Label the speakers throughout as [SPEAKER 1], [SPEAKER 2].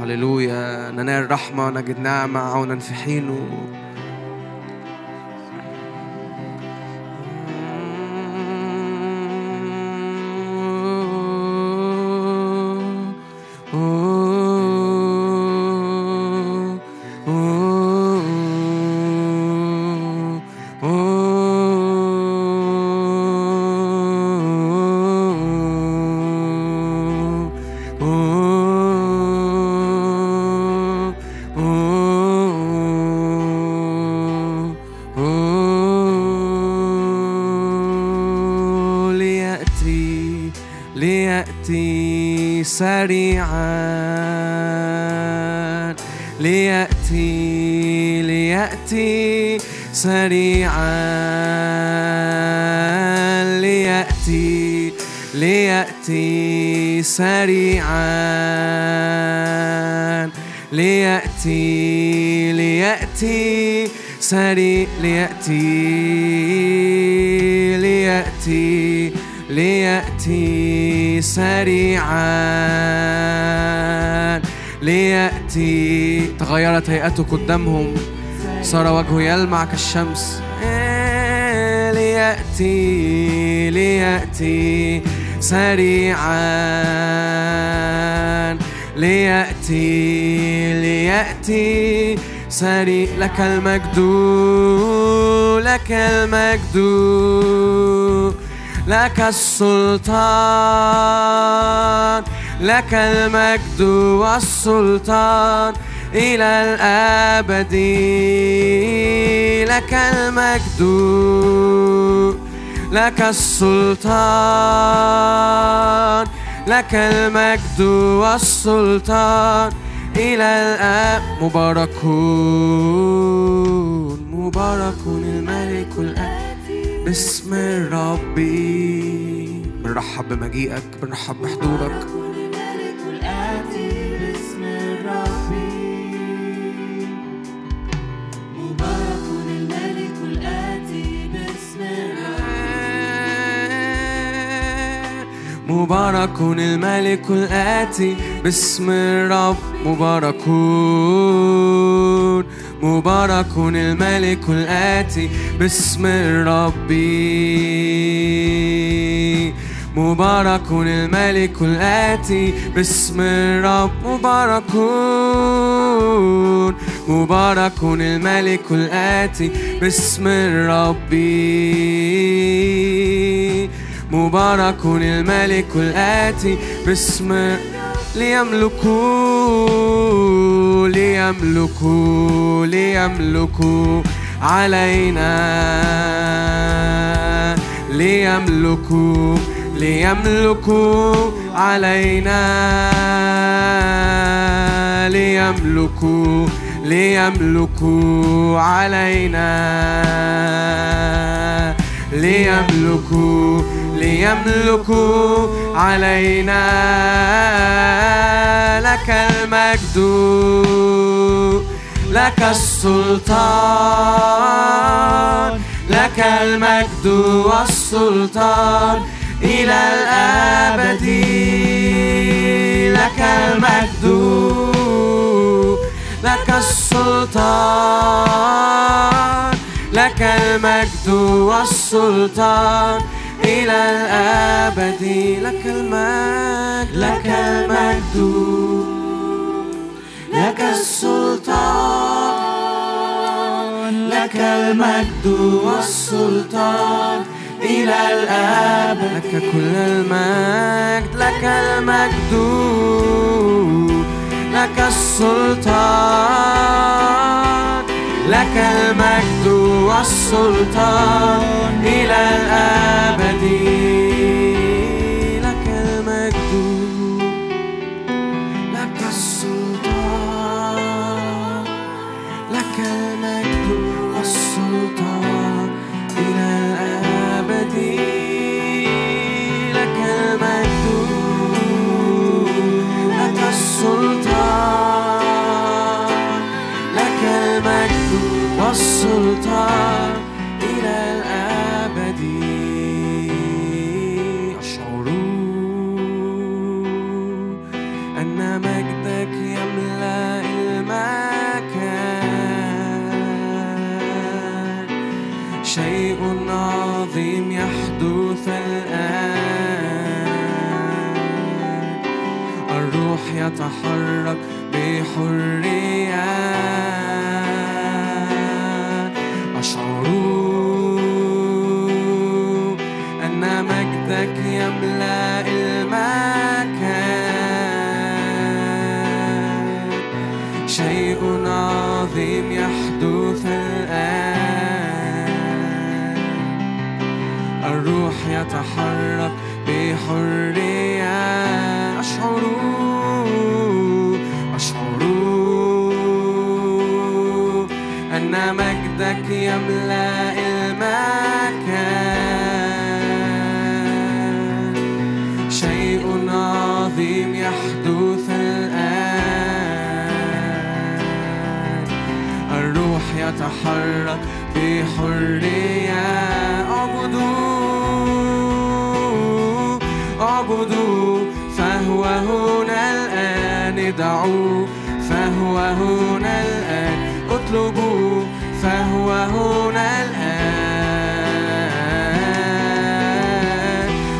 [SPEAKER 1] هللويا ننال رحمة نجد نعمة عونا في حينه سري ليأتي ليأتي ليأتي سريعا. ليأتي تغيرت هيئته قدامهم صار وجهه يلمع كالشمس ليأتي ليأتي سريعا. ليأتي ليأتي سري لك المجد لك المجد لك السلطان لك المجد والسلطان إلى الأبد لك المجد لك السلطان لك المجد والسلطان إلى الآب مباركون مباركون الملك الآتي باسم الرب بنرحب بمجيئك بنرحب بحضورك.
[SPEAKER 2] مبارك الملك الآتي باسم
[SPEAKER 1] الرب مباركون. مبارك الملك الآتي باسم الرب. مبارك الملك الآتي باسم الرب. مباركون. مبارك الملك الآتي باسم الرب. مبارك الملك الآتي باسم ليملكوا ليملكوا ليملكوا علينا. ليملكوا ليملكوا علينا. ليملكوا ليملكوا علينا. ليملكوا ليملكوا علينا لك المجد لك السلطان لك المجد والسلطان إلى الأبد لك المجد لك السلطان. لك المجد والسلطان إلى الأبد. لك المجد لك المجد لك السلطان. لك المجد والسلطان إلى الأبد. لك كل المجد لك المجد لك السلطان. لك المجد والسلطان إلى الأبد. سلطان إلى الأبد. أشعر أن مجدك يملأ المكان. شيء عظيم يحدث الآن. الروح يتحرك بحرية. يتحرك بحرية. أشعر أشعر أن مجدك يملأ المكان. شيء عظيم يحدث الآن. الروح يتحرك بحرية. فهو هنا الآن. اطلبوا فهو هنا الآن.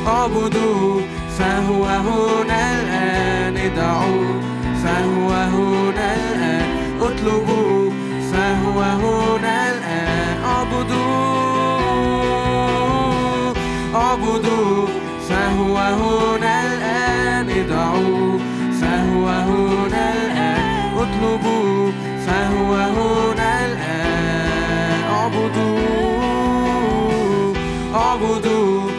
[SPEAKER 1] اعبدوا فهو هنا الآن. ادعوا فهو هنا الآن. اطلبوا فهو هنا الآن. اعبدوا اعبدوا فهو هنا الآن. ادعوا. أعبدوا.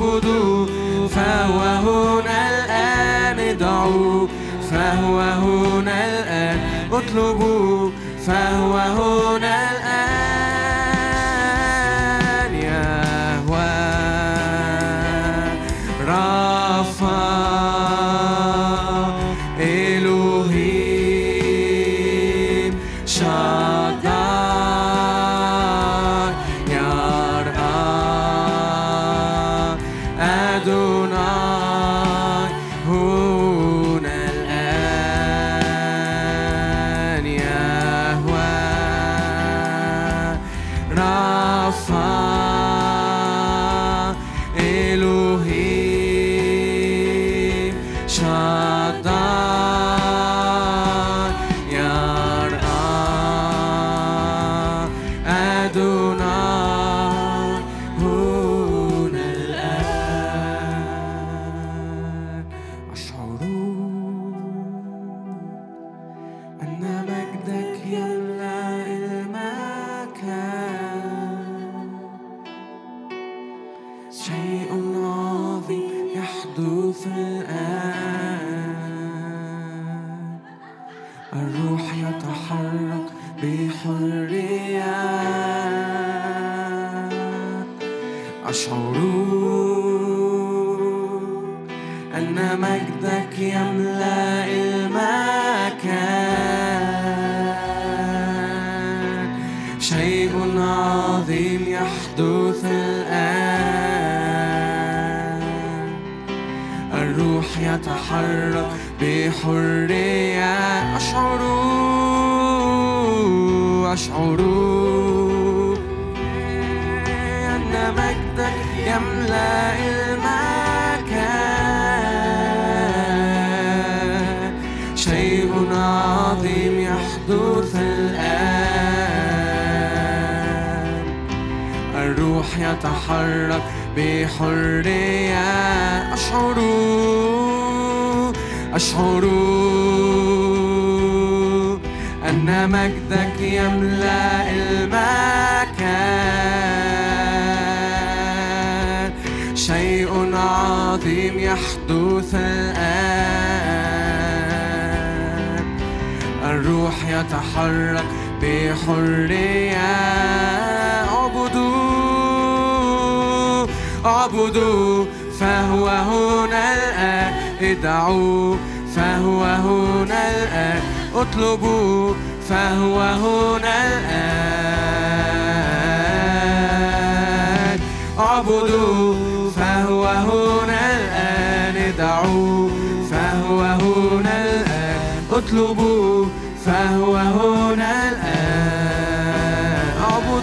[SPEAKER 1] نعبد فهو هنا الآن. ادعوا فهو هنا الآن. اطلبوا فهو هنا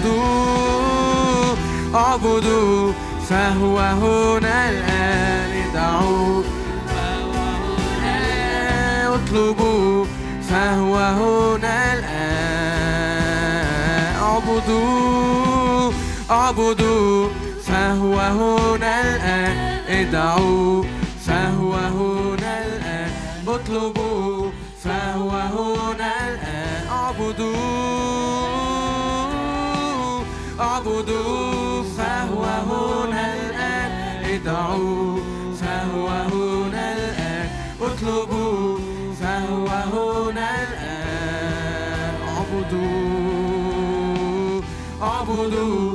[SPEAKER 1] اعبدوا اعبدوا فهو هنا الآن. ادعوه اطلبوا فهو هنا الآن. اعبدوه اعبدوا
[SPEAKER 2] فهو هنا الآن. ادعوا فهو هنا الآن.
[SPEAKER 1] اطلبوا فهو هنا الآن. اعبدوا تعبدوا
[SPEAKER 2] فهو هنا الآن. ادعوا فهو هنا الآن. اطلبوا فهو هنا الآن.
[SPEAKER 1] اعبدوا اعبدوا.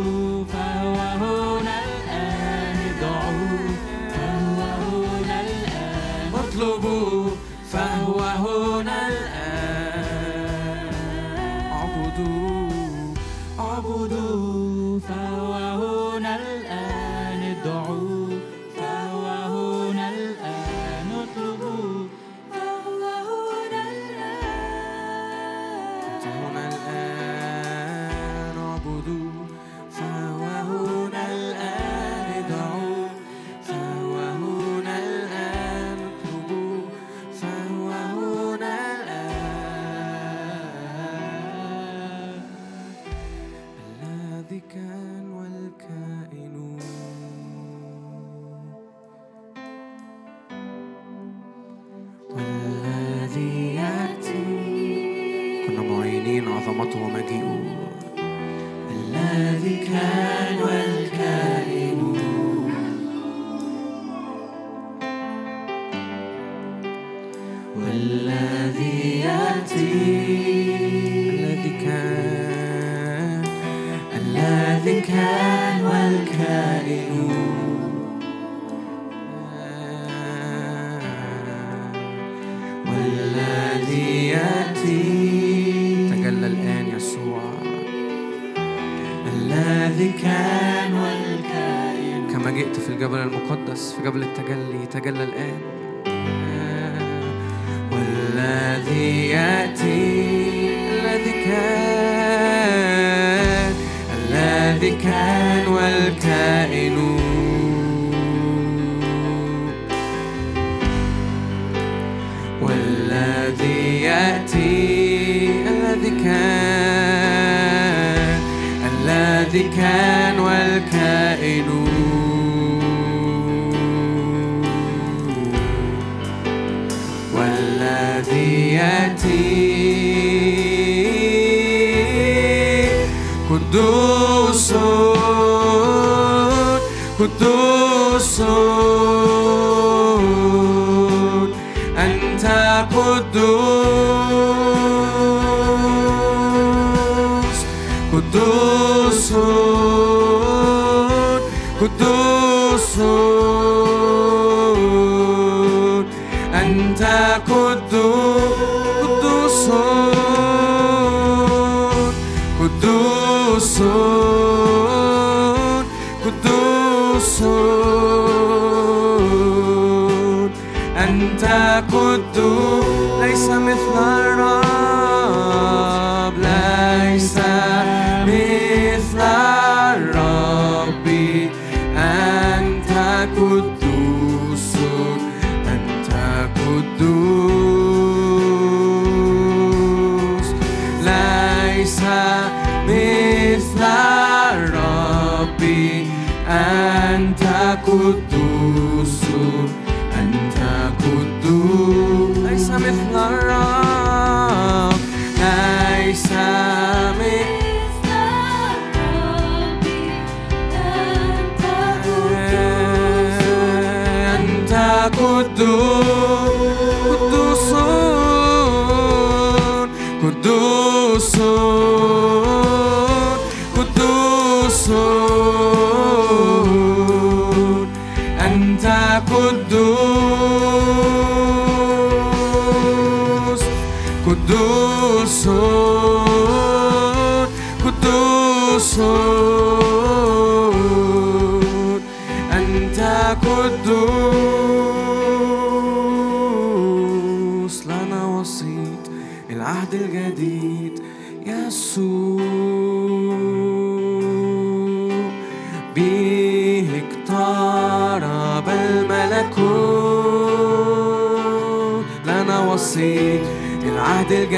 [SPEAKER 1] قبل التجلي تجلى الآن. قدوس قدوس أنت قدوس قدوس قدوس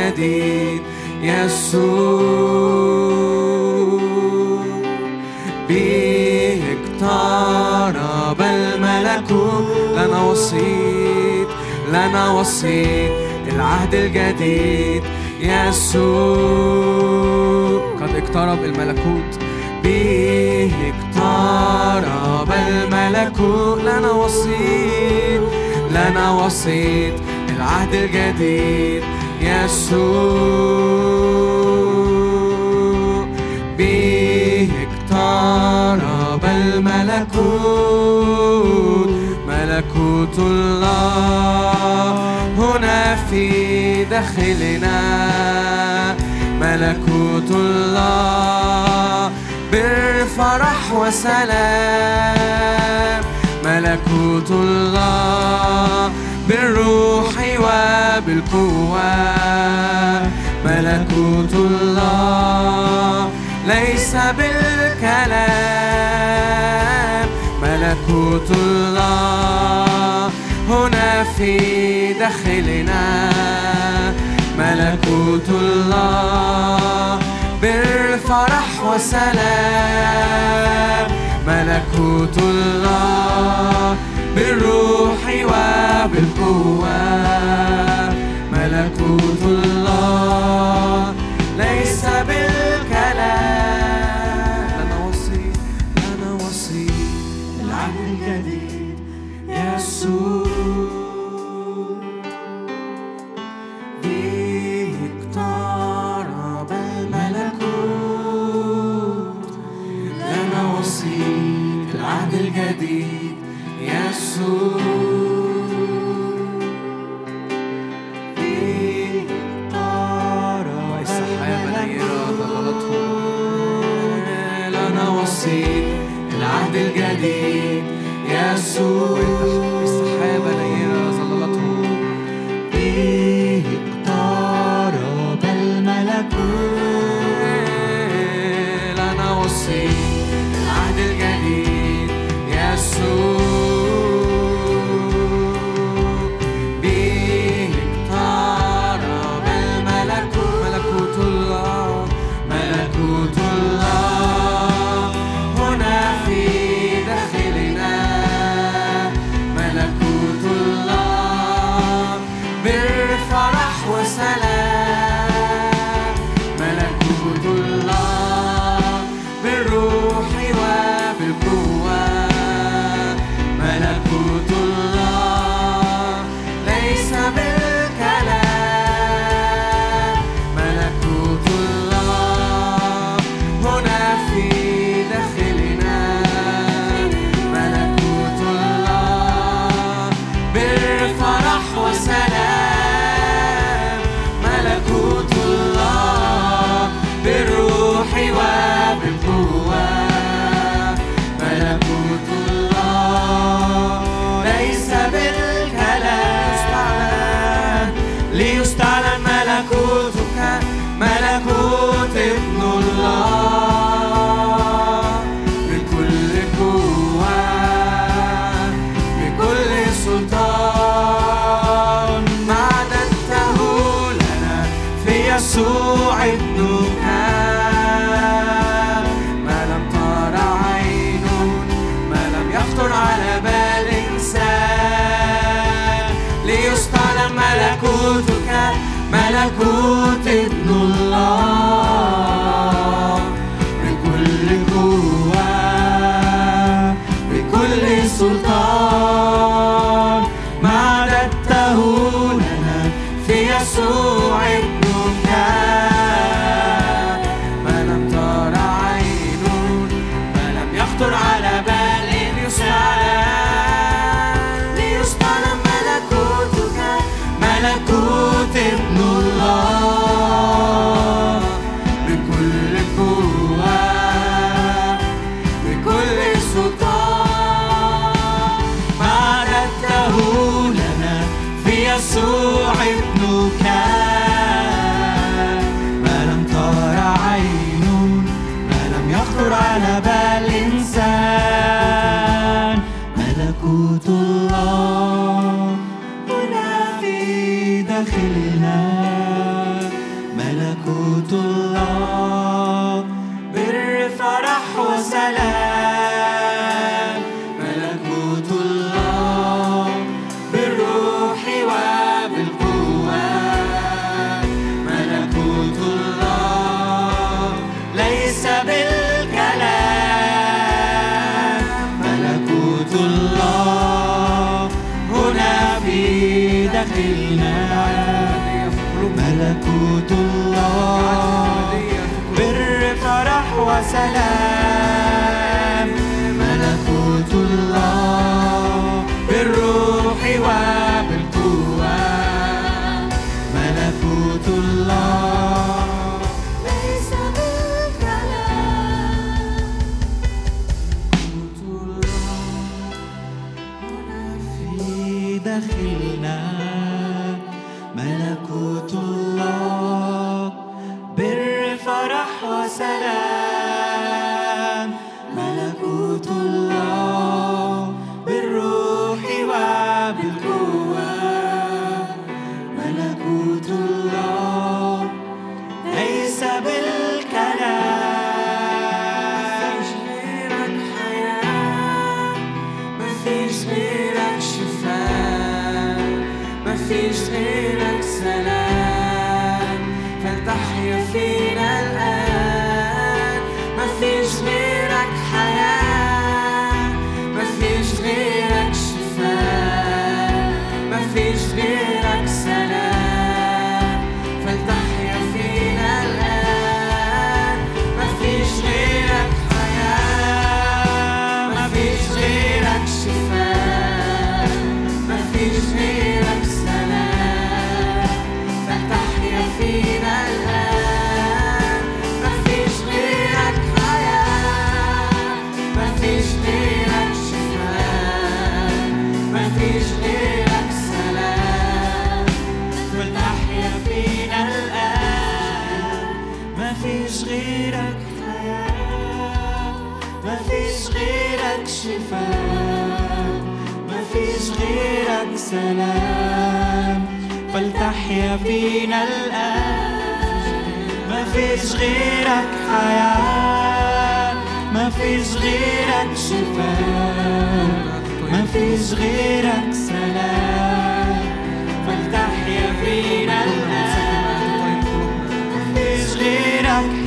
[SPEAKER 1] الجديد يسوع. به اقترب الملكوت لنا وسيط لنا وسيط العهد الجديد يسوع. قد اقترب الملكوت. به اقترب الملكوت لنا وسيط لنا وسيط العهد الجديد يسوع به اقترب الملكوت ملكوت الله. هنا في داخلنا ملكوت الله. بالفرح وسلام ملكوت الله. بالروح وبالقوة. ملكوت الله ليس بالكلام. ملكوت الله هنا في داخلنا. ملكوت الله بالفرح وسلام ملكوت الله بالروح وبالقوة. ملكوت الله ليس بالكلام.
[SPEAKER 3] la la. غيرك سلام. فلتحيا فينا الآن. ما فيش غيرك حياة. ما فيش غيرك شفاء. ما فيش غيرك سلام. فلتحيا فينا الآن. ما فيش غيرك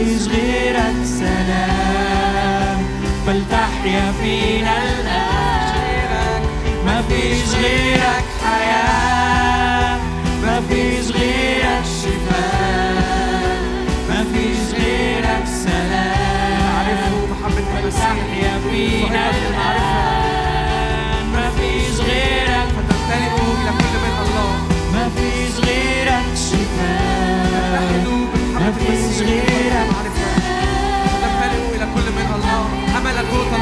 [SPEAKER 3] مفيش غيرك سلام فلتحيا فينا الآن مفيش غيرك حياة. مفيش غيرك شفاء. مفيش غيرك سلام. فلتحيا فينا الآن مفيش غيرك.
[SPEAKER 1] فتمتلئ إلى كل بيت الله.
[SPEAKER 3] مفيش غيرك شفاء.
[SPEAKER 1] ما
[SPEAKER 3] فيش غيرك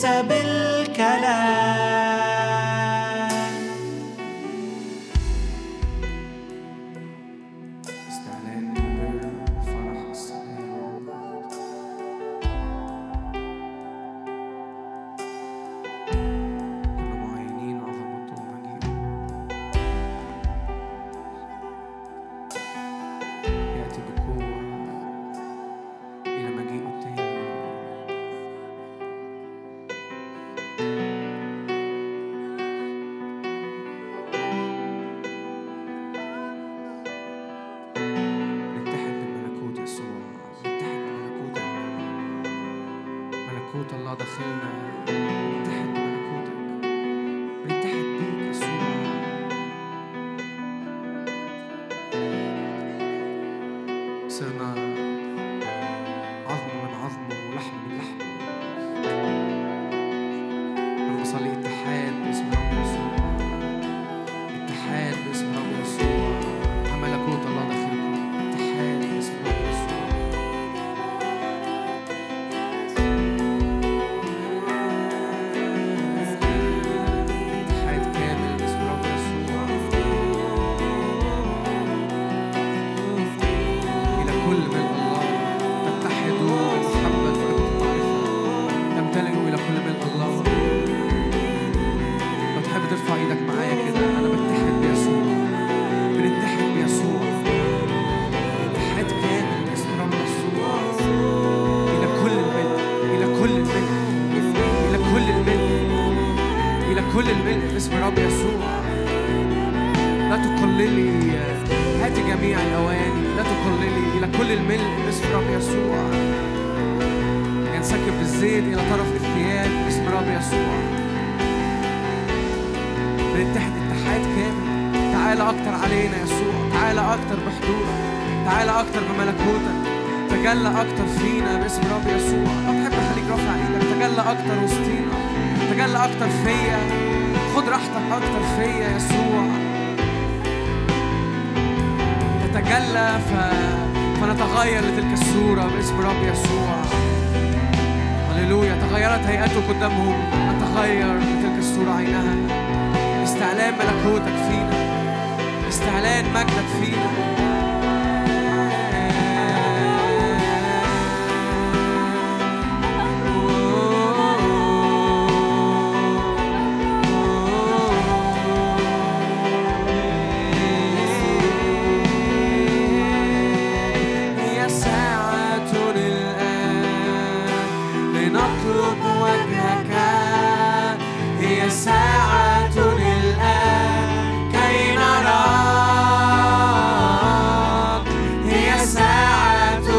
[SPEAKER 1] saber.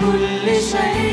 [SPEAKER 1] كل شيء.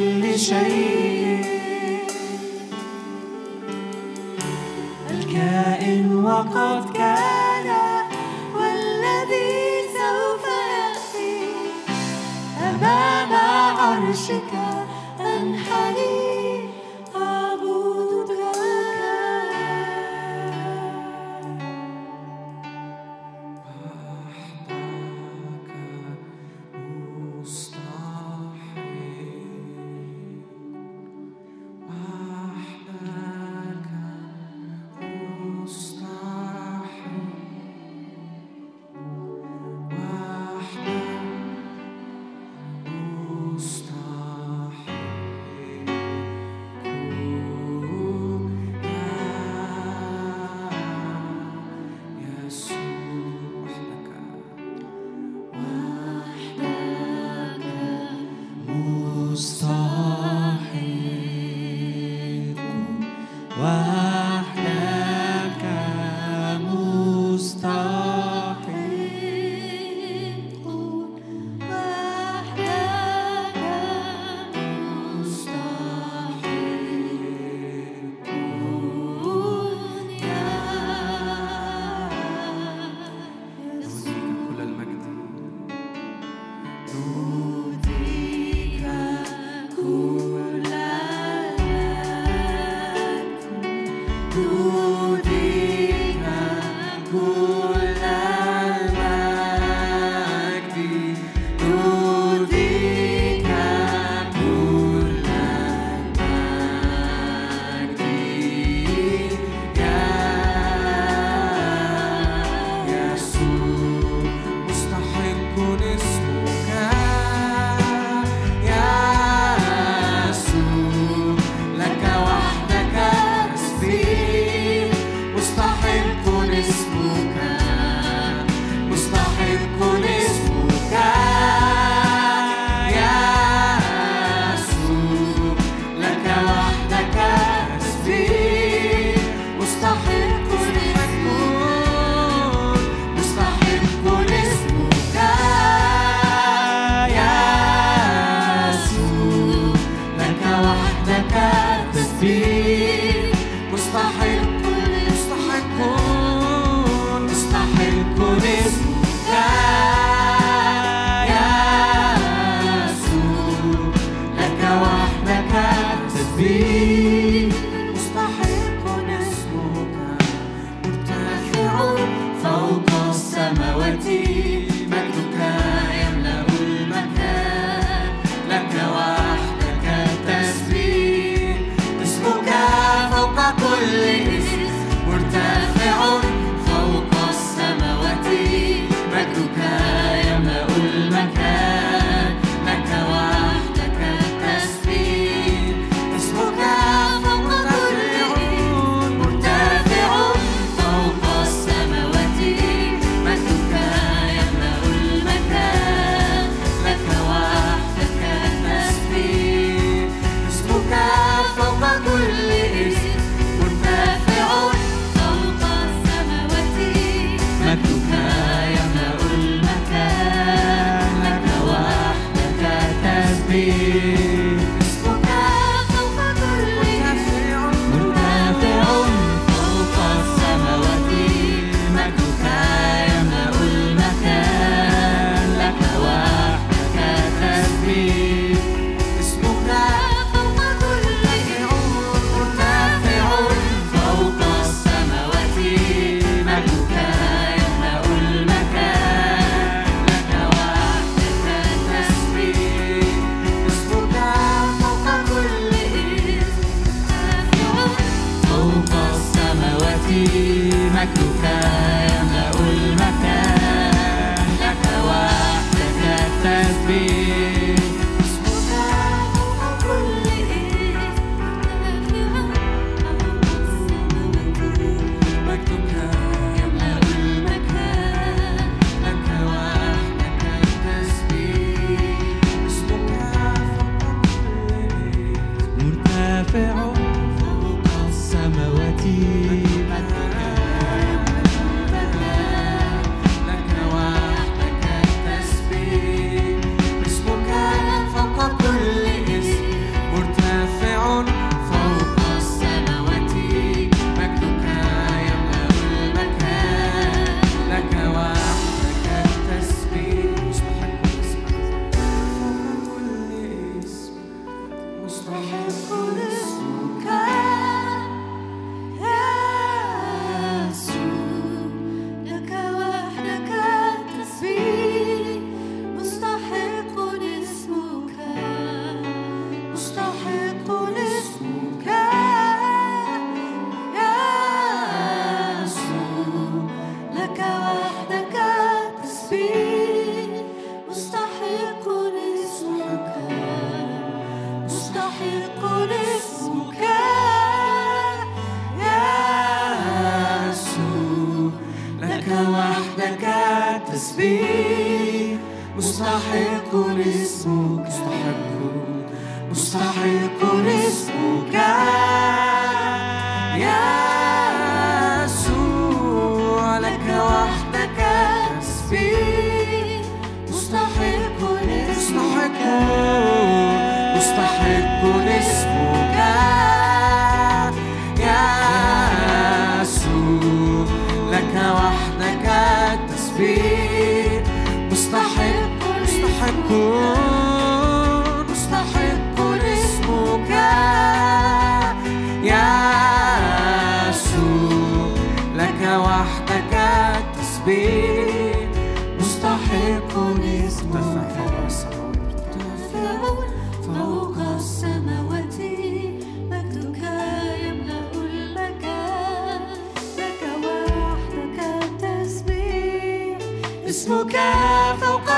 [SPEAKER 1] كل شيء. الكائن وقد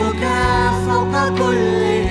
[SPEAKER 3] حبك
[SPEAKER 2] فوق
[SPEAKER 3] كل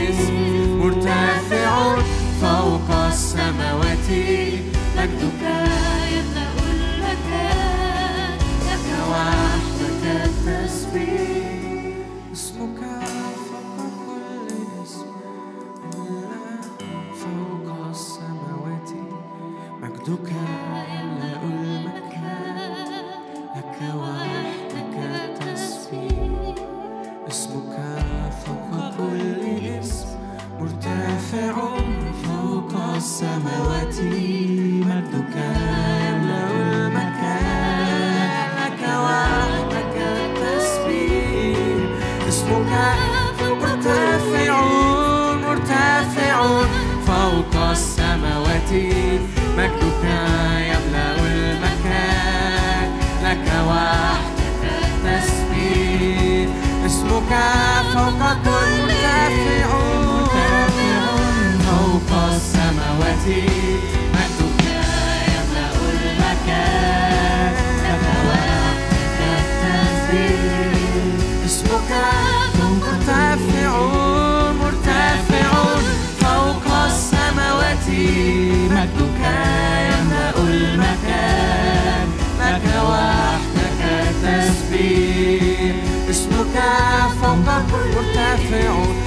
[SPEAKER 1] fait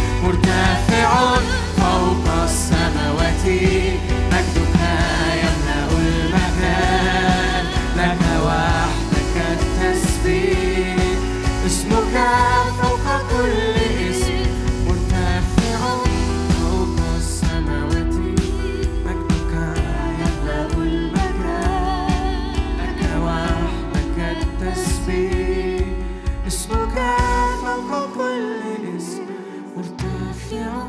[SPEAKER 1] feel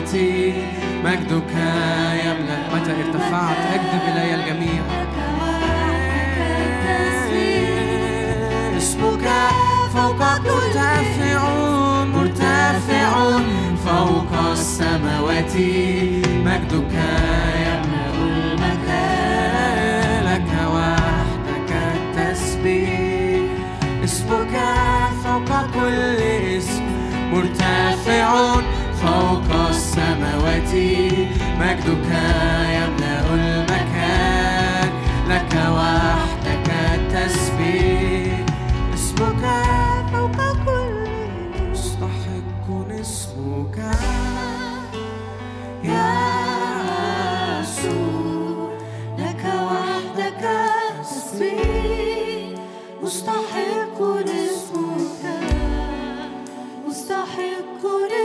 [SPEAKER 1] حياتي
[SPEAKER 4] مجدك
[SPEAKER 1] يملأ متى ارتفعت. أكذب إلي الجميع. اسمك فوق مرتفع مرتفع فوق السماوات. مجدك يملأ المكان لك وحدك التسبيح. اسمك فوق كل اسم مرتفع. حياتي مجدك يملأ المكان. لك وحدك التسبيح. اسمك
[SPEAKER 2] فوق كل
[SPEAKER 1] مستحق اسمك. يا
[SPEAKER 2] يسوع لك وحدك التسبيح. مستحق اسمك. مستحق اسمك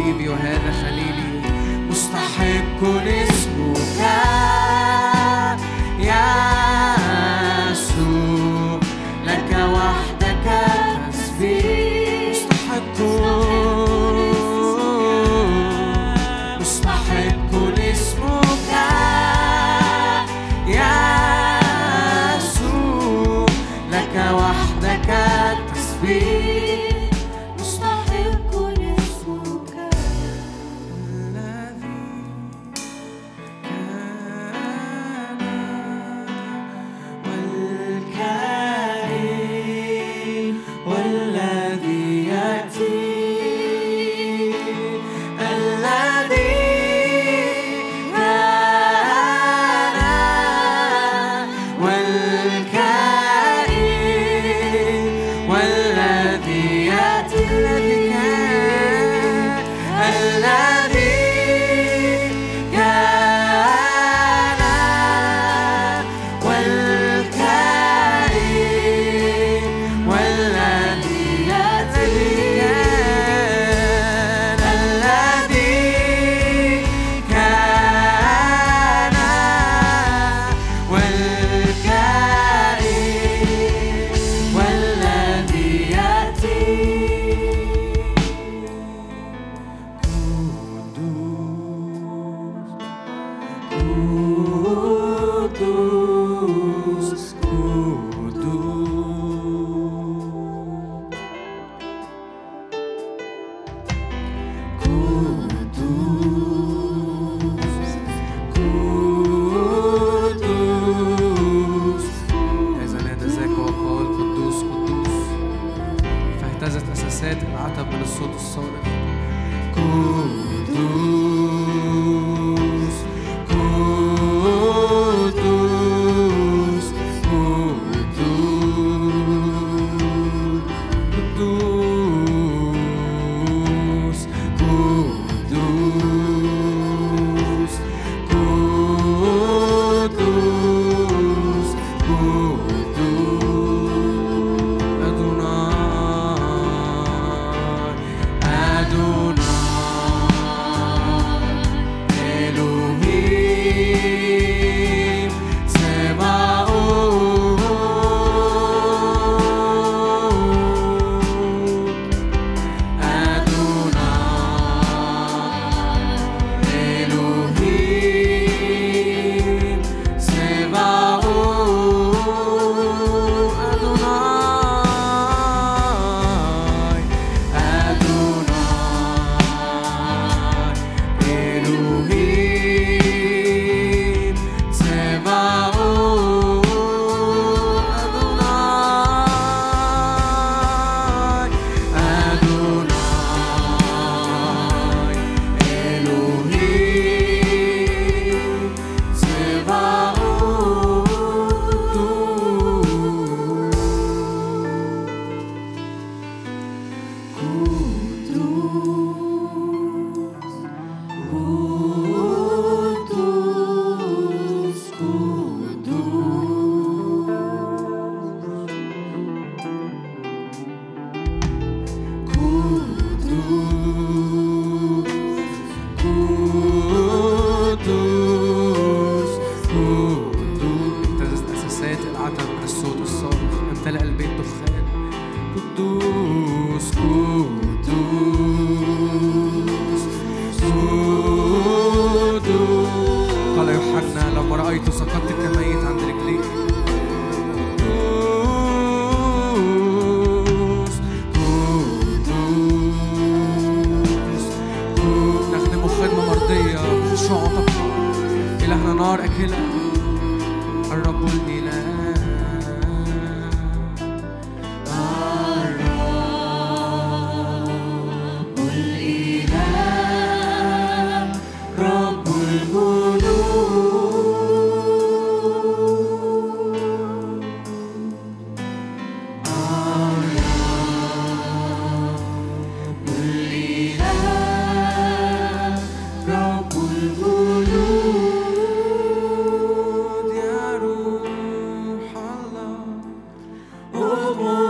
[SPEAKER 1] حبيبي يوهانا خليلي مستحق اسمه Oh,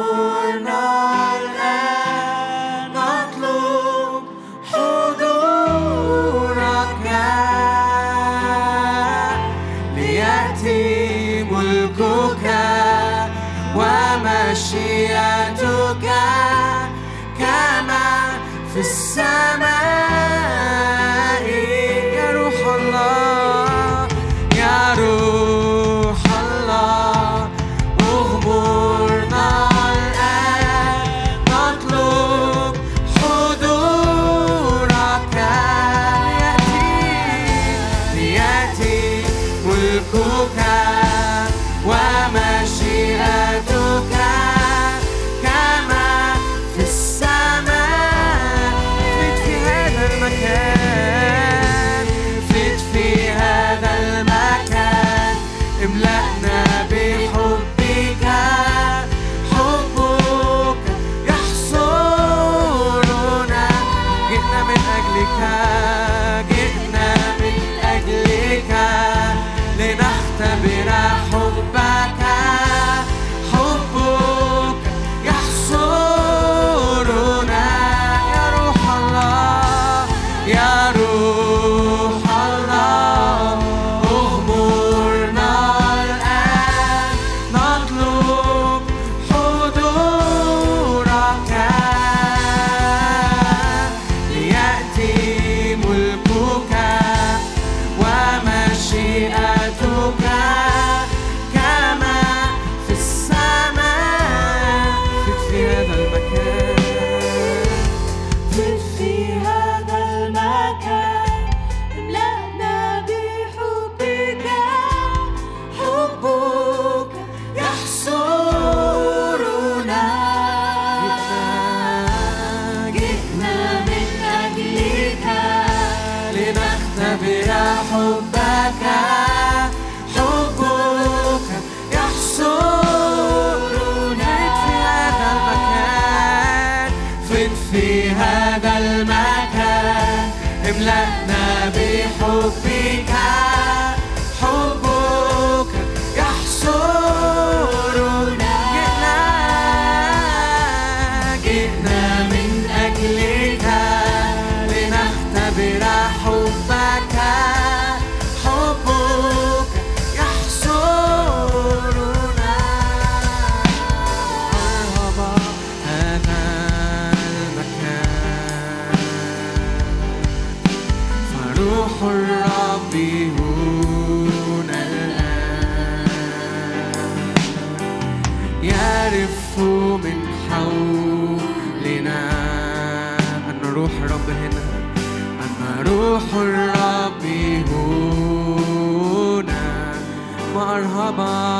[SPEAKER 1] marhaban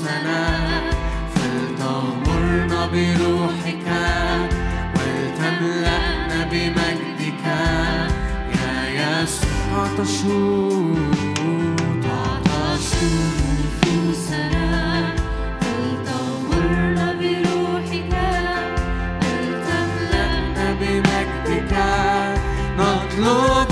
[SPEAKER 1] نفوسنا فلتغمرنا بروحك ولتملأنا بمجدك. يا يسوع تشوق تعطشون
[SPEAKER 5] نفوسنا فلتغمرنا بروحك ولتملأنا
[SPEAKER 1] بمجدك. نطلب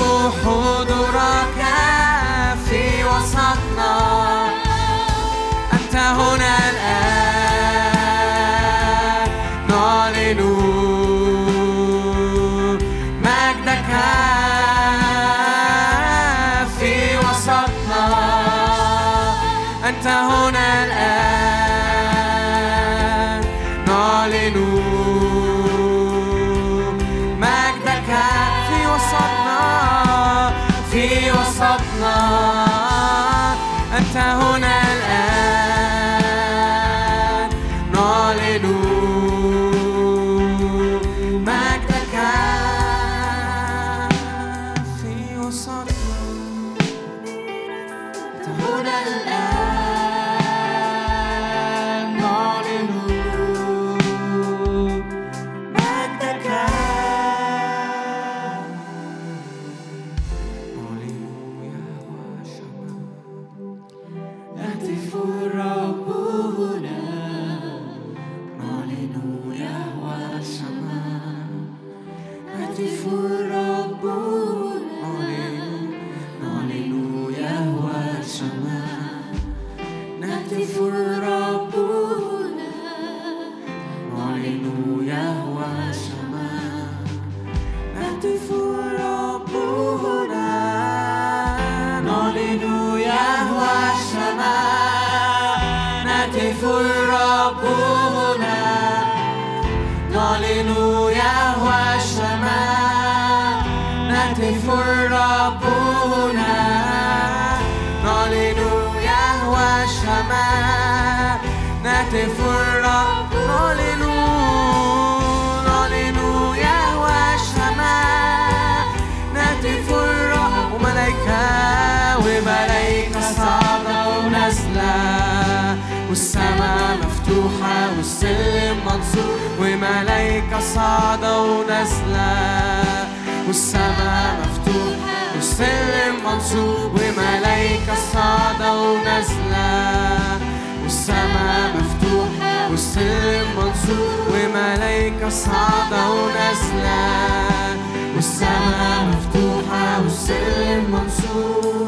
[SPEAKER 5] وملايكة صعدة ونازلة والسماء مفتوح والسلم
[SPEAKER 1] منصوب. وملايكة صعدة ونازلة والسماء مفتوح والسلم منصوب. وملايكة صعدة ونازلة والسماء مفتوحة والسلم منصوب.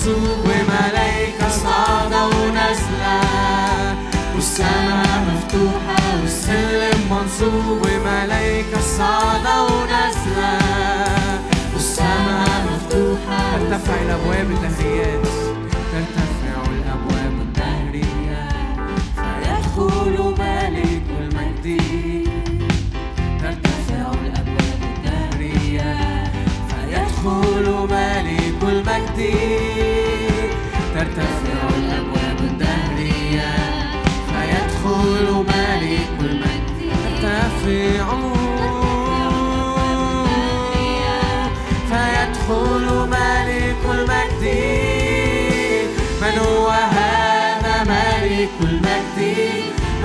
[SPEAKER 1] منصوب وملايكة صاعدة ونازلة والسماء مفتوحة والسلم منصوب وملايكة صاعدة ونازلة والسماء مفتوحة
[SPEAKER 6] ترتفع الأبواب الدهريات
[SPEAKER 1] ترتفع الأبواب الدهرية فيدخل ملك المجد. ترتفع الأبواب الدهرية فيدخل ملك المجد.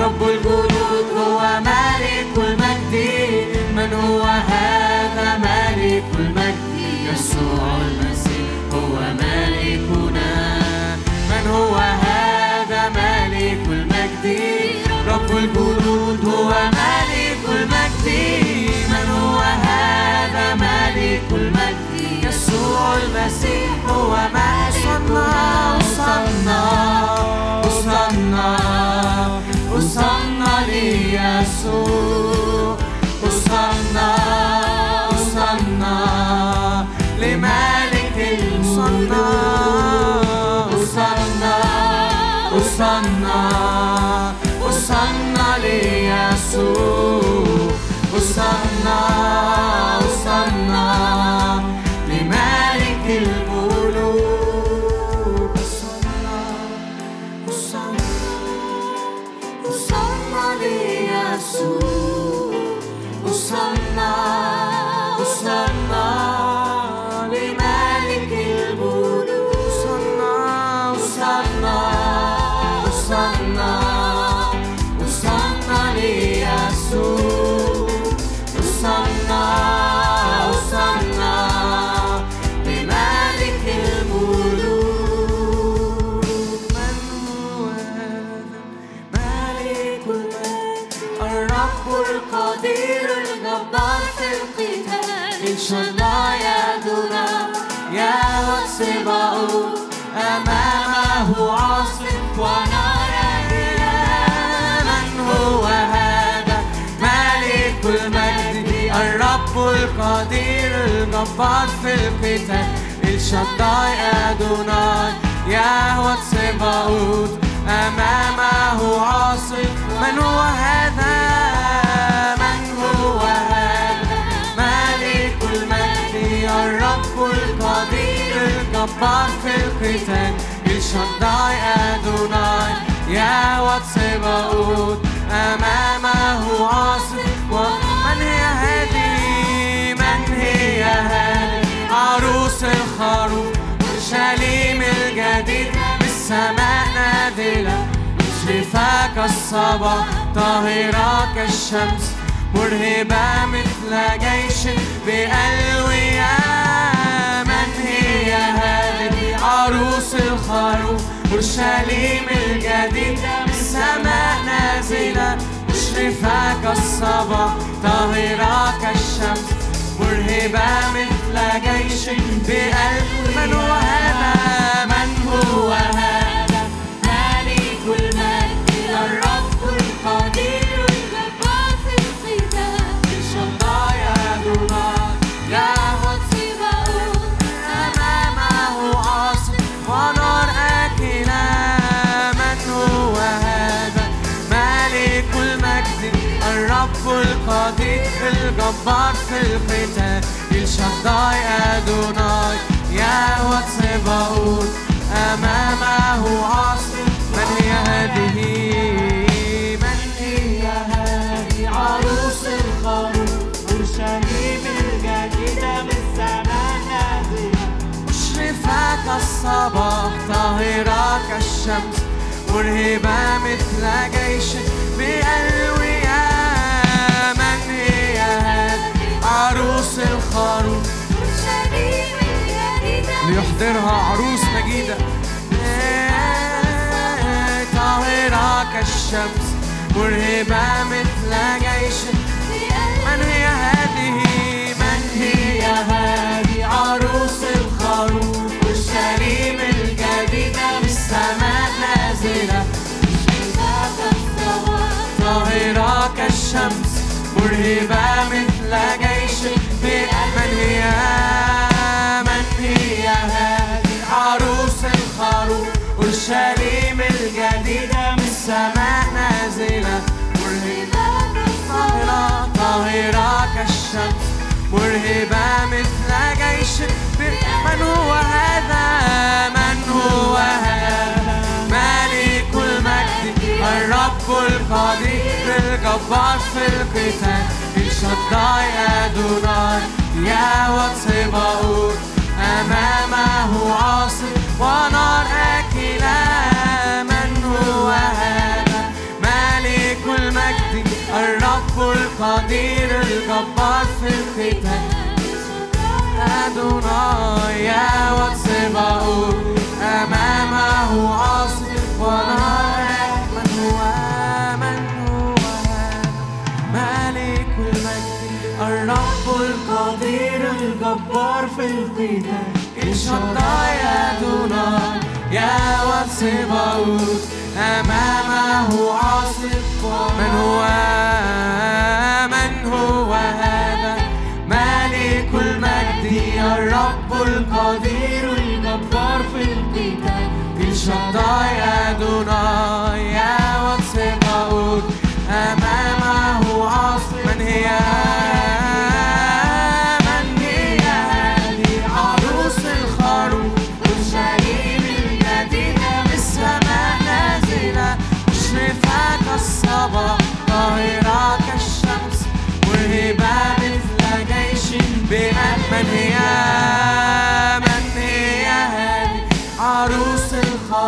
[SPEAKER 1] رب الجنود هو ملك المجد من هو هذا ملك المجد يسوع المسيح هو ملكنا من هو هذا ملك المجد رب الجنود هو ملك المجد من هو هذا؟ ملك المجد. يسوع المسيح هو ملكنا وصلنا وصلنا وصلنا ليسوع. وصلنا وصلنا لملك المصنع وصلنا وصلنا وصلنا ليسوع وصلنا وصلنا الجبار في القتال الشداي أدوناي يهوى سباؤوت أمامه عاصف من هو هذا من هو هذا ملك المجد الرب القدير الجبار في القتال الشداي أدوناي يهوى سباؤوت أمامه عاصف ومن هي هذه عروس الخروف اورشليم الجديد بالسماء نازله مشرفه كالصبا طاهره كالشمس مرهبة مثل جيش بألوية من هي هذه عروس الخروف اورشليم الجديد بالسماء نازلة؟ مشرفه مشرفة كالصباح طاهرة كالشمس مرهبة مثل جيش بقلب من هو هذا من هو هذا؟
[SPEAKER 7] ملك المجد الرب القدير الجبار في القتال
[SPEAKER 1] الشضايا دونار يهوى
[SPEAKER 7] سباؤون
[SPEAKER 1] أمامه عاصف ونار آكلة. من هو هذا؟ ملك المجد الرب القدير الجبار في القتال الشداي أدوناي يهوى سباؤون أمامه عاصف من هي هذه من هي هذه عروس الخروف
[SPEAKER 3] أورشليم الجديدة من السماء نازلة
[SPEAKER 1] مشرفة كالصباح طاهرة كالشمس مرهبة مثل جيش بألوية عروس الخروف. ليحضرها عروس مجيدة. طاهرة كالشمس مرهبة مثل جيش. من هي هذه؟ من هي هذه عروس الخروف؟ والشريم الجديدة من السماء نازلة. طاهرة كالشمس مرهبة مثل كالشمس مرهبة مثل جيش من هو هذا؟ من هو هذا؟ ملك المجد الرب القدير الجبار في القتال. الشداي أدوناي يا سباؤون أمامه عاصف ونار آكلة. من هو هذا؟ ملك المجد الرب القدير الجبار في القتال أدوناي يا وسباؤون أمامه عاصف ونار من هو من هو. ملك المجد. الرب القدير الجبار في القتال الشداي أدوناي يا وسباؤون أمامه عاصف من هو؟ من هو هذا؟ ملك المجد الرب القدير الجبار في القتال. الشداي أدوناي يا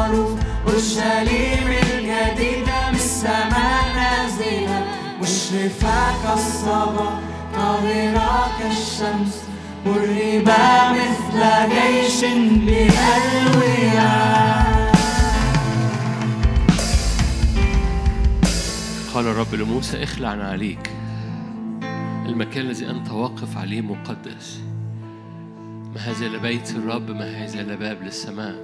[SPEAKER 1] الخروف والشليم الجديدة من السماء نازلة. مشرفة كالصباح طاهرة كالشمس مرهبة مثل جيش بألوية.
[SPEAKER 8] قال الرب لموسى اخلع عليك. المكان الذي أنت واقف عليه مقدس. ما هذا إلا بيت الرب؟ ما هذا إلا باب للسماء؟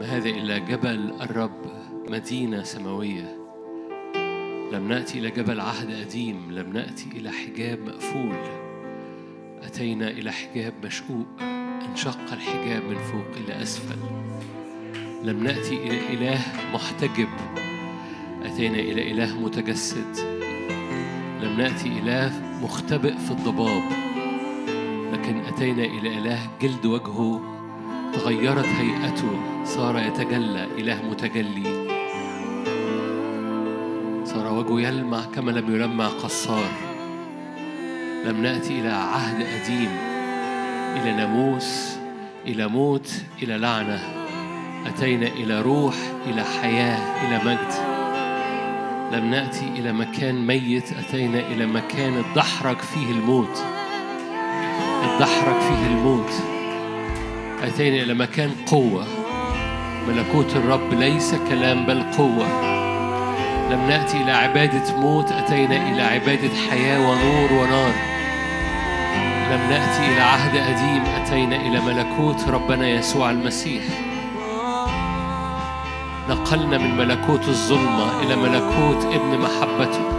[SPEAKER 8] ما هذا إلا جبل الرب مدينة سماوية. لم نأتي إلى جبل عهد قديم لم نأتي إلى حجاب مقفول. أتينا إلى حجاب مشقوق انشق الحجاب من فوق إلى أسفل. لم نأتي إلى إله محتجب أتينا إلى إله متجسد. لم نأتي إله مختبئ في الضباب لكن أتينا إلى إله جلد وجهه. تغيرت هيئته صار يتجلى إله متجلي. صار وجهه يلمع كما لم يلمع قصار. لم نأتي إلى عهد قديم إلى ناموس إلى موت إلى لعنة. أتينا إلى روح إلى حياة إلى مجد. لم نأتي إلى مكان ميت أتينا إلى مكان اتدحرج فيه الموت. اتدحرج فيه الموت. أتينا إلى مكان قوة. ملكوت الرب ليس كلام بل قوة. لم نأتي إلى عبادة موت أتينا إلى عبادة حياة ونور ونار. لم نأتي إلى عهد قديم أتينا إلى ملكوت ربنا يسوع المسيح. نقلنا من ملكوت الظلمة إلى ملكوت ابن محبته.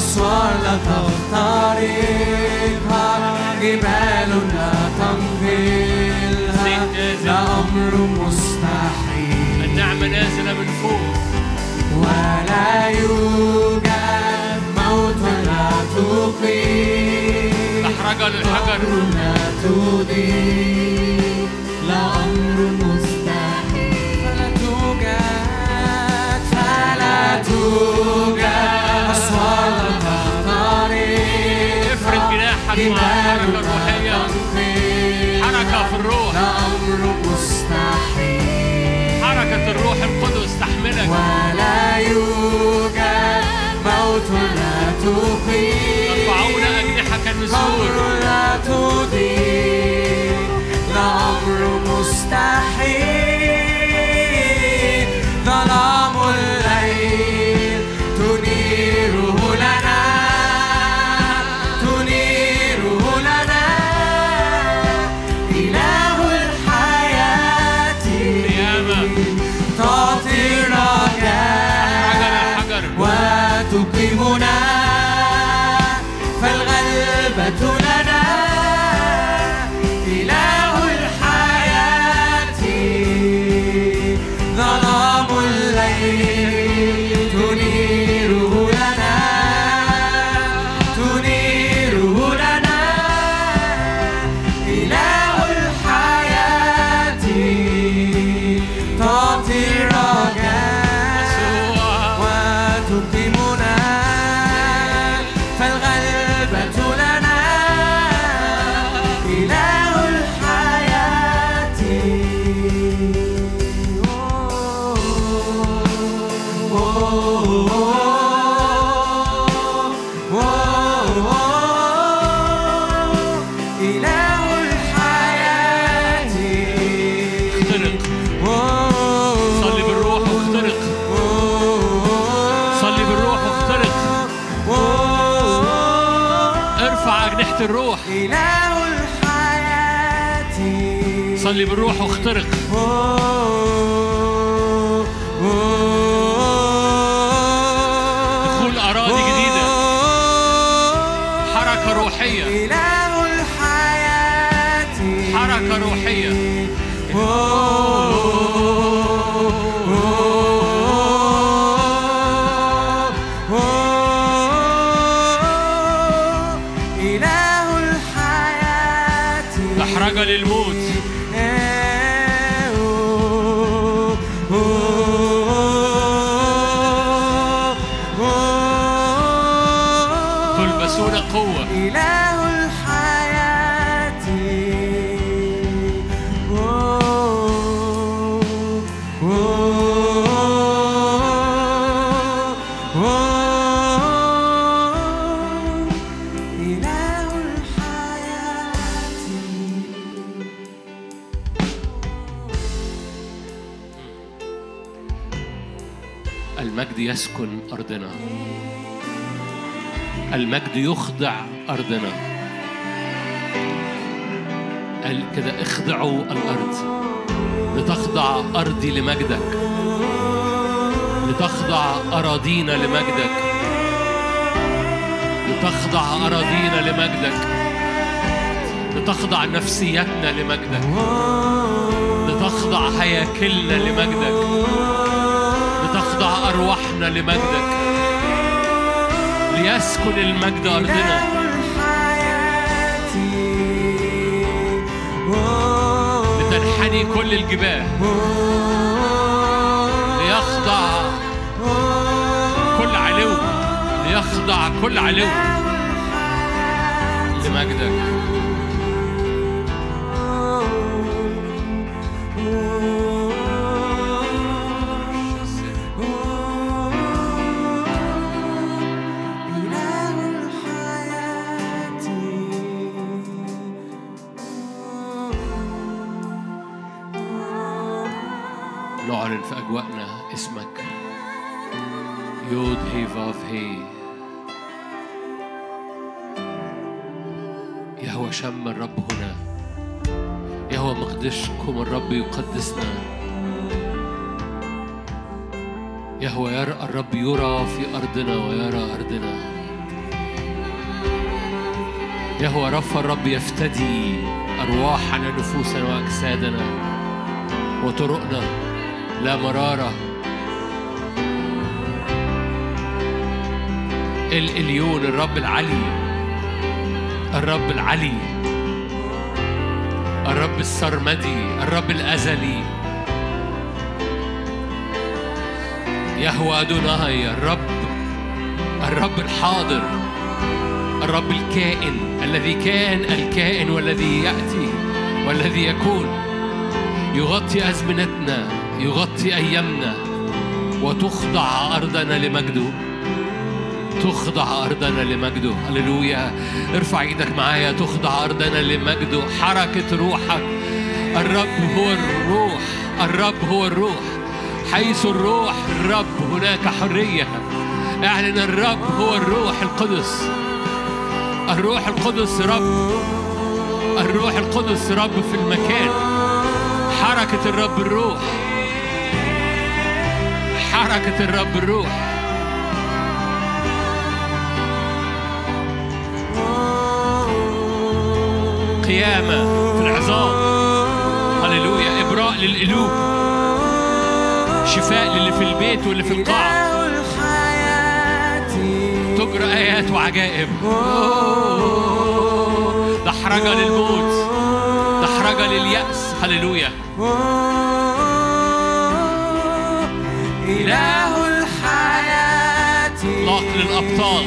[SPEAKER 1] أسوار لا تخترقها جبال لا تنقلها لا أمر مستحيل.
[SPEAKER 8] النعمة نازلة من فوق.
[SPEAKER 1] ولا يوجد موت لا تقيم.
[SPEAKER 8] أحرج للحجر
[SPEAKER 1] لا تضيء موت لا تقيم
[SPEAKER 8] يرفعون أجنحة النسور
[SPEAKER 1] أمر لا تضيء لا أمر مستحيل.
[SPEAKER 8] صلي بالروح واخترق يسكن أرضنا. المجد يخضع أرضنا. قال كده اخضعوا الأرض. لتخضع أرضي لمجدك. لتخضع أراضينا لمجدك. لتخضع أراضينا لمجدك. لتخضع نفسيتنا لمجدك. لتخضع هياكلنا لمجدك. لتخضع أرواحنا لمجدك ليسكن المجد أرضنا. لتنحني كل الجبال ليخضع كل علو ليخضع كل علو لمجدك. يهوى شم الرب هنا. يهوى مقدشكم الرب يقدسنا. يهوى يرى الرب يرى في أرضنا ويرى أرضنا. يهوى رفع الرب يفتدي أرواحنا نفوسنا وأجسادنا وطرقنا لا مرارة. الإليون الرب العلي. الرب العلي الرب السرمدي الرب الأزلي. يهوى أدوناي الرب الرب الحاضر الرب الكائن الذي كان الكائن والذي يأتي والذي يكون. يغطي أزمنتنا يغطي أيامنا وتخضع أرضنا لمجده. تخضع أرضنا لمجده. هللويا. ارفع إيدك معايا. تخضع أرضنا لمجده. حركة روحك الرب هو الروح. الرب هو الروح. حيث الروح الرب هناك حرية. أعلن الرب هو الروح القدس. الروح القدس رب. الروح القدس رب في المكان. حركة الرب الروح. حركة الرب الروح. قيامة في العظام. هللويا. إبراء للقلوب. شفاء للي في البيت واللي في القاعة.
[SPEAKER 2] إله الحياة
[SPEAKER 8] تجرى آيات وعجائب. دحرجة للموت. دحرجة لليأس. هللويا.
[SPEAKER 2] إله الحياة.
[SPEAKER 8] إطلاق للأبطال.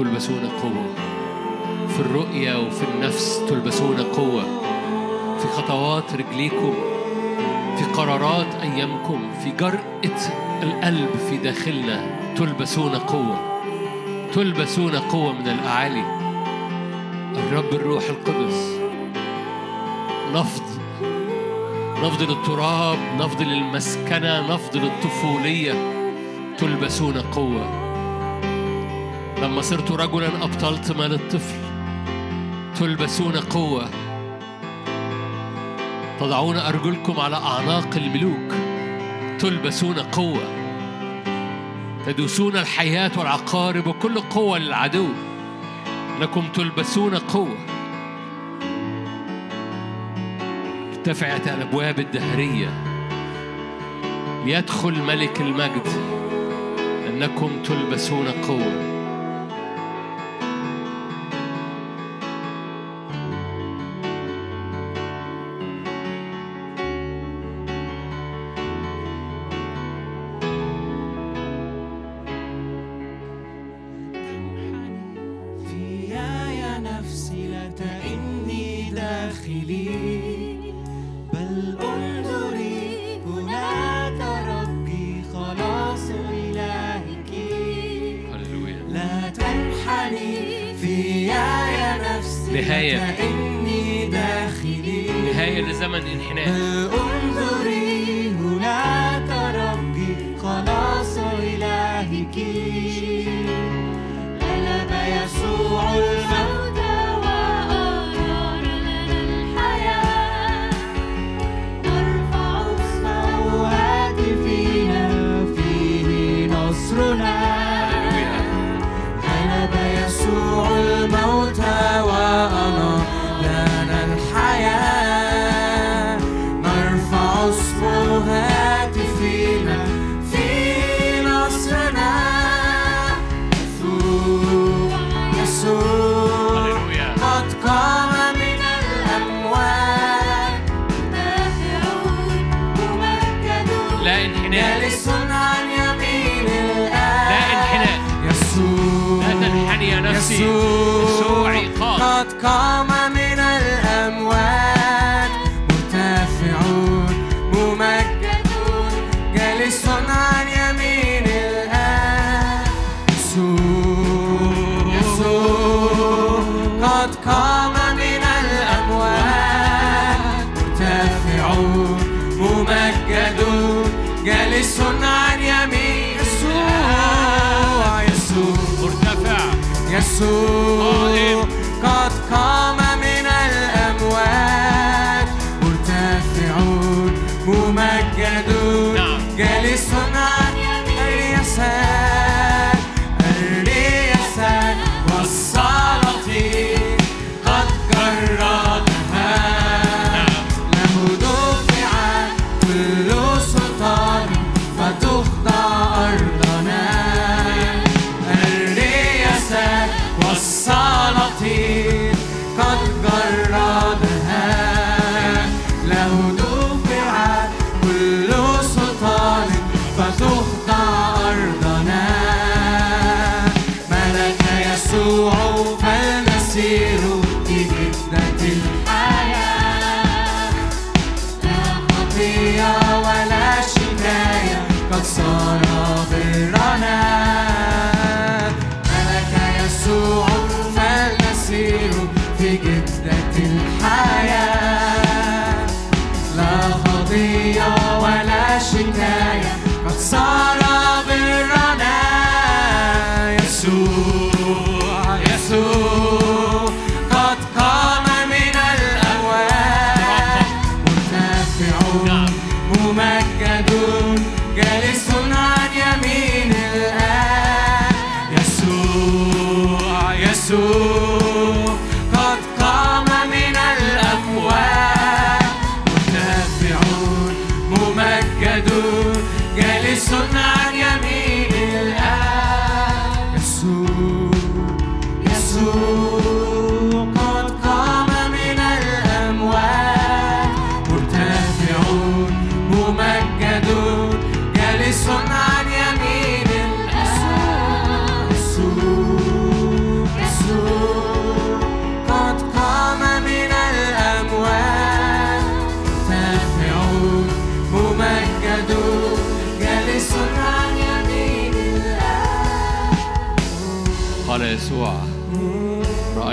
[SPEAKER 8] تلبسون قوة.
[SPEAKER 1] في الرؤية وفي النفس تلبسون قوة. في خطوات رجليكم في قرارات أيامكم في جرأة القلب في داخلنا تلبسون قوة. تلبسون قوة من الأعالي. الرب الروح القدس. نفض. نفض للتراب نفض للمسكنة نفض للطفولية. تلبسون قوة. لما صرت رجلا أبطلت مال الطفل تلبسون قوة. تضعون أرجلكم على أعناق الملوك تلبسون قوة. تدوسون الحيات والعقارب وكل قوة للعدو لكم تلبسون قوة. ارتفعت الأبواب الدهرية. ليدخل ملك المجد أنكم تلبسون قوة.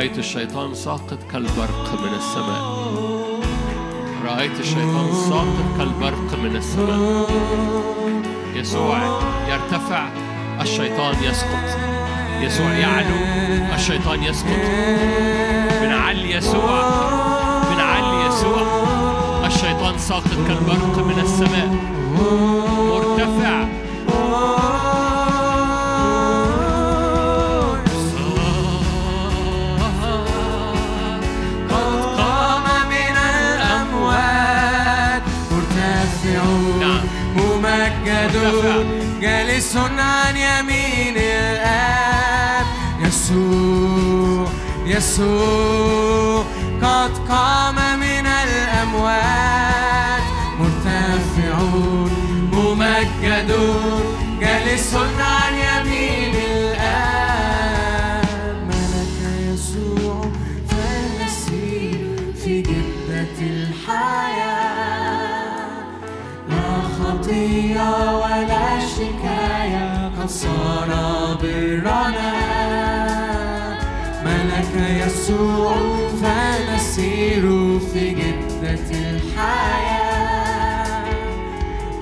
[SPEAKER 8] رأيت الشيطان ساقط كالبرق من السماء. رأيت الشيطان ساقط كالبرق من السماء. يسوع يرتفع الشيطان يسقط. يسوع يعلو الشيطان يسقط. بنعلي يسوع بنعلي يسوع. الشيطان ساقط كالبرق من السماء. مرتفع
[SPEAKER 1] يسوع قد قام من الأموات مرتفع ممجد جالس عن يمين الآب ملك يسوع فنسير في جدة الحياة. لا خطية ولا شكاية قد صار برنا. يسوع فنسير في جدة الحياة.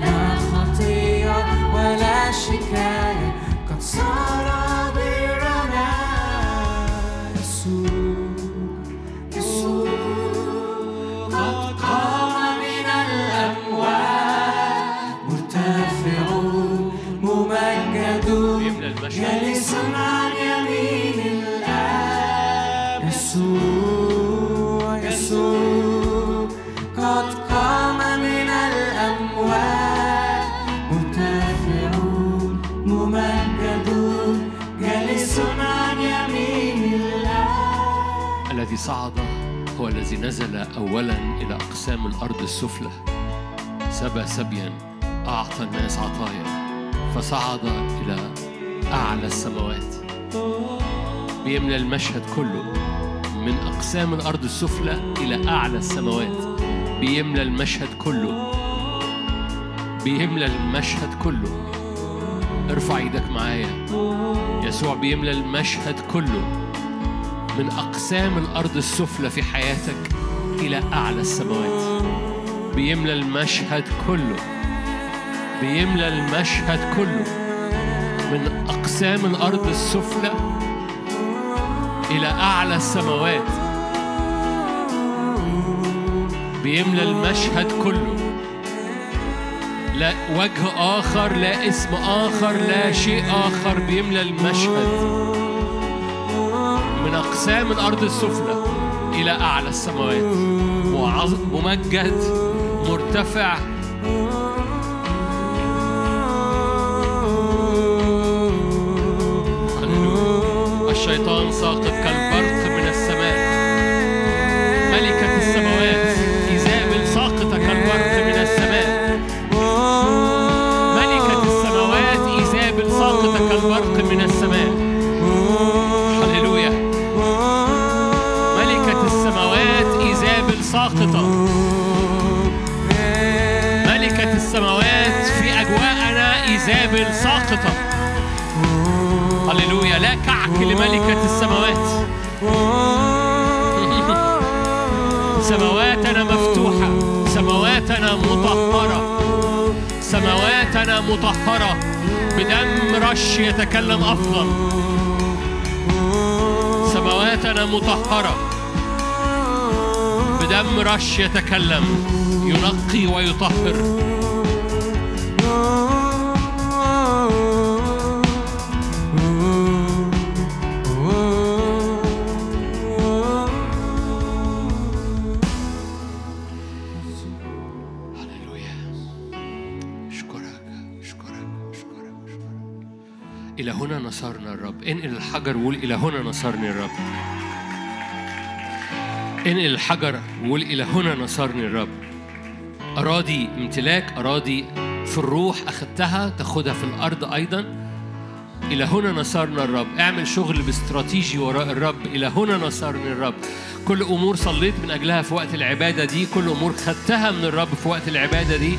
[SPEAKER 1] لا خطية ولا شكاية قد صار
[SPEAKER 8] صعد هو الذي نزل أولا إلى أقسام الأرض السفلى. سبى سبيا أعطى الناس عطايا. فصعد إلى أعلى السماوات. بيملى المشهد كله من أقسام الأرض السفلى إلى أعلى السماوات. بيملى المشهد كله. بيملى المشهد كله. ارفع إيدك معايا. يسوع بيملى المشهد كله. من أقسام الأرض السفلى في حياتك إلى أعلى السماوات. بيملى المشهد كله. بيملى المشهد كله. من أقسام الأرض السفلى إلى أعلى السماوات. بيملى المشهد كله. لا وجه آخر لا اسم آخر لا شيء آخر. بيملى المشهد. من أقسام الأرض السفلى إلى أعلى السماوات. معظ- ممجد مرتفع كعك لملكة السماوات. سماواتنا مفتوحة. سماواتنا مطهرة. سماواتنا مطهرة. بدم رش يتكلم أفضل. سماواتنا مطهرة. بدم رش يتكلم. ينقي ويطهر. انقل الحجر وقول إلى هنا نصرني الرب. انقل الحجر وقول إلى هنا نصرني الرب. أراضي امتلاك أراضي في الروح اخدتها تاخدها في الأرض أيضا. إلى هنا نصرنا الرب. اعمل شغل باستراتيجي وراء الرب. إلى هنا نصرني الرب. كل أمور صليت من أجلها في وقت العبادة دي. كل أمور خدتها من الرب في وقت العبادة دي.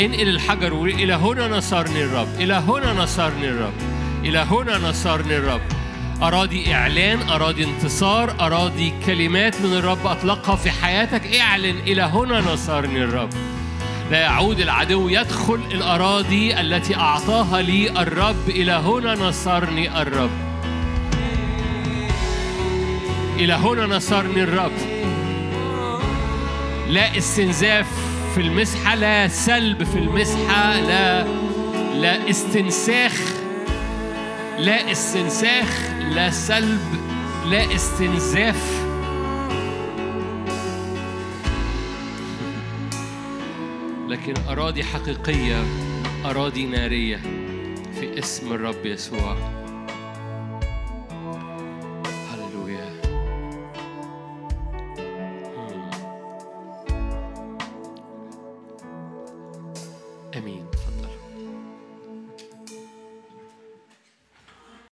[SPEAKER 8] انقل الحجر وقول إلى هنا نصرني الرب. إلى هنا نصرني الرب. إلى هنا نصرني الرب أراضي إعلان أراضي انتصار أراضي كلمات من الرب أطلقها في حياتك. إعلن إلى هنا نصرني الرب لا يعود العدو يدخل الأراضي التي أعطاها لي الرب. إلى هنا نصرني الرب إلى هنا نصرني الرب لا استنزاف في المسحة لا سلب في المسحة لا لا استنساخ لا استنساخ لا سلب لا استنزاف. لكن أراضي حقيقية أراضي نارية في اسم الرب يسوع.